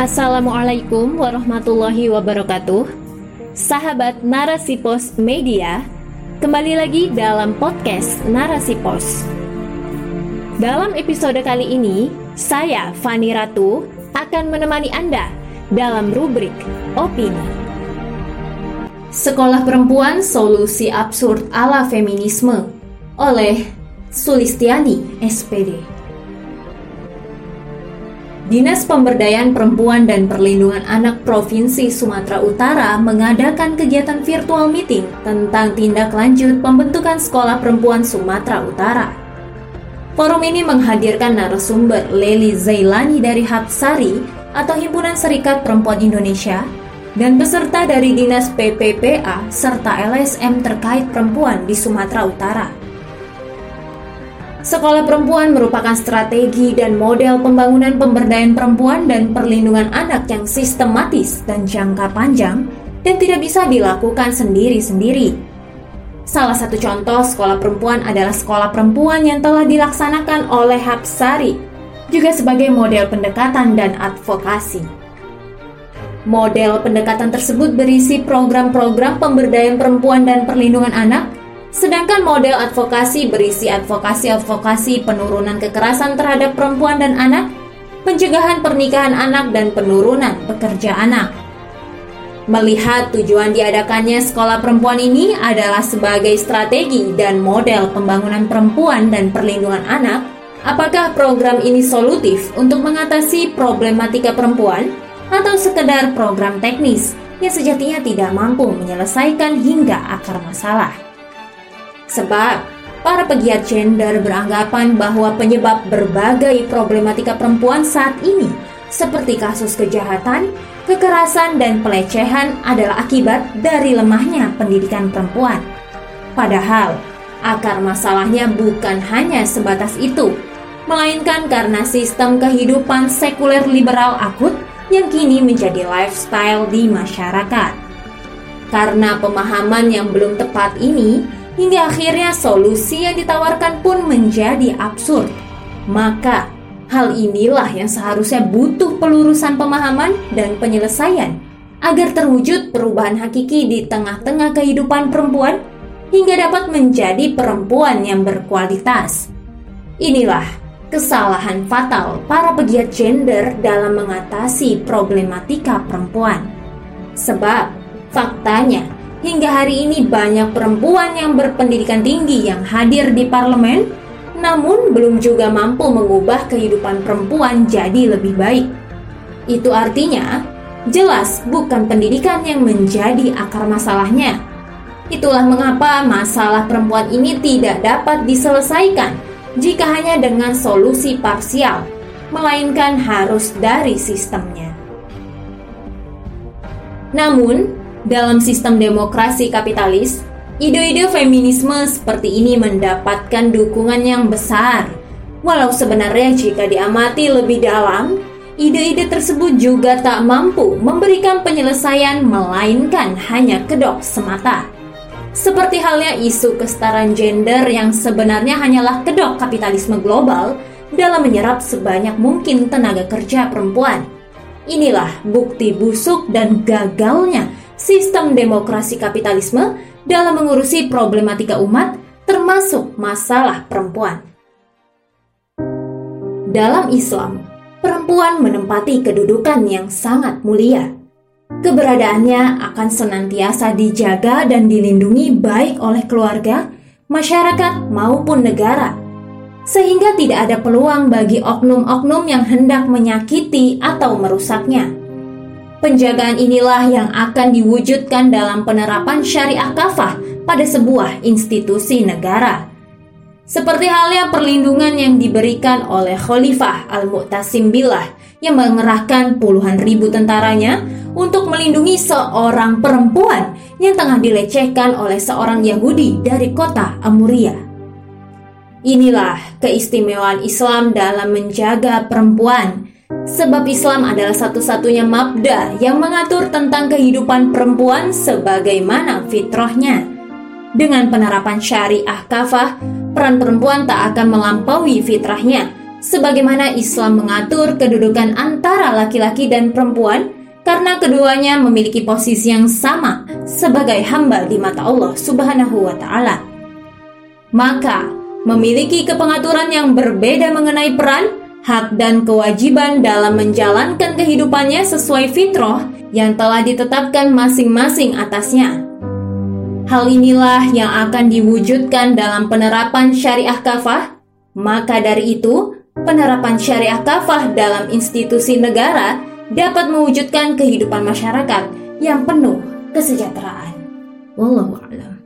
Assalamualaikum warahmatullahi wabarakatuh. Sahabat Narasi Pos Media, kembali lagi dalam podcast Narasi Pos. Dalam episode kali ini, saya Fani Ratu akan menemani Anda dalam rubrik opini. Sekolah Perempuan Solusi Absurd ala Feminisme oleh Sulistiani SPD. Dinas Pemberdayaan Perempuan dan Perlindungan Anak Provinsi Sumatera Utara mengadakan kegiatan virtual meeting tentang tindak lanjut pembentukan Sekolah Perempuan Sumatera Utara. Forum ini menghadirkan narasumber Leli Zailani dari Hapsari atau Himpunan Serikat Perempuan Indonesia dan peserta dari Dinas PPPA serta LSM terkait perempuan di Sumatera Utara. Sekolah perempuan merupakan strategi dan model pembangunan pemberdayaan perempuan dan perlindungan anak yang sistematis dan jangka panjang dan tidak bisa dilakukan sendiri-sendiri. Salah satu contoh sekolah perempuan adalah sekolah perempuan yang telah dilaksanakan oleh Hapsari, juga sebagai model pendekatan dan advokasi. Model pendekatan tersebut berisi program-program pemberdayaan perempuan dan perlindungan anak Sedangkan model advokasi berisi advokasi-advokasi penurunan kekerasan terhadap perempuan dan anak, pencegahan pernikahan anak dan penurunan pekerja anak. Melihat tujuan diadakannya sekolah perempuan ini adalah sebagai strategi dan model pembangunan perempuan dan perlindungan anak, apakah program ini solutif untuk mengatasi problematika perempuan atau sekedar program teknis yang sejatinya tidak mampu menyelesaikan hingga akar masalah? Sebab para pegiat gender beranggapan bahwa penyebab berbagai problematika perempuan saat ini seperti kasus kejahatan, kekerasan, dan pelecehan adalah akibat dari lemahnya pendidikan perempuan. Padahal, akar masalahnya bukan hanya sebatas itu, melainkan karena sistem kehidupan sekuler liberal akut yang kini menjadi lifestyle di masyarakat. Karena pemahaman yang belum tepat ini, hingga akhirnya solusi yang ditawarkan pun menjadi absurd. Maka, hal inilah yang seharusnya butuh pelurusan pemahaman dan penyelesaian agar terwujud perubahan hakiki di tengah-tengah kehidupan perempuan hingga dapat menjadi perempuan yang berkualitas. Inilah kesalahan fatal para pegiat gender dalam mengatasi problematika perempuan. Sebab faktanya Hingga hari ini banyak perempuan yang berpendidikan tinggi yang hadir di parlemen, namun belum juga mampu mengubah kehidupan perempuan jadi lebih baik. Itu artinya, jelas bukan pendidikan yang menjadi akar masalahnya. Itulah mengapa masalah perempuan ini tidak dapat diselesaikan jika hanya dengan solusi parsial, melainkan harus dari sistemnya. Namun, dalam sistem demokrasi kapitalis, ide-ide feminisme seperti ini mendapatkan dukungan yang besar. Walau sebenarnya jika diamati lebih dalam, ide-ide tersebut juga tak mampu memberikan penyelesaian melainkan hanya kedok semata. Seperti halnya isu kesetaraan gender yang sebenarnya hanyalah kedok kapitalisme global dalam menyerap sebanyak mungkin tenaga kerja perempuan. Inilah bukti busuk dan gagalnya sistem demokrasi kapitalisme dalam mengurusi problematika umat, termasuk masalah perempuan. Dalam Islam, perempuan menempati kedudukan yang sangat mulia. Keberadaannya akan senantiasa dijaga dan dilindungi baik oleh keluarga, masyarakat, maupun negara, sehingga tidak ada peluang bagi oknum-oknum yang hendak menyakiti atau merusaknya. Penjagaan inilah yang akan diwujudkan dalam penerapan syariah kafah pada sebuah institusi negara. Seperti halnya perlindungan yang diberikan oleh Khalifah Al-Mu'tasim Billah yang mengerahkan puluhan ribu tentaranya untuk melindungi seorang perempuan yang tengah dilecehkan oleh seorang Yahudi dari kota Amuria. Inilah keistimewaan Islam dalam menjaga perempuan Sebab Islam adalah satu-satunya mabda yang mengatur tentang kehidupan perempuan sebagaimana fitrahnya. Dengan penerapan syariah kafah, peran perempuan tak akan melampaui fitrahnya, sebagaimana Islam mengatur kedudukan antara laki-laki dan perempuan karena keduanya memiliki posisi yang sama sebagai hamba di mata Allah Subhanahu wa taala. Maka, memiliki kepengaturan yang berbeda mengenai peran, hak dan kewajiban dalam menjalankan kehidupannya sesuai fitrah yang telah ditetapkan masing-masing atasnya. Hal inilah yang akan diwujudkan dalam penerapan syariah kafah. Maka dari itu, penerapan syariah kafah dalam institusi negara dapat mewujudkan kehidupan masyarakat yang penuh kesejahteraan. Wallahu a'lam.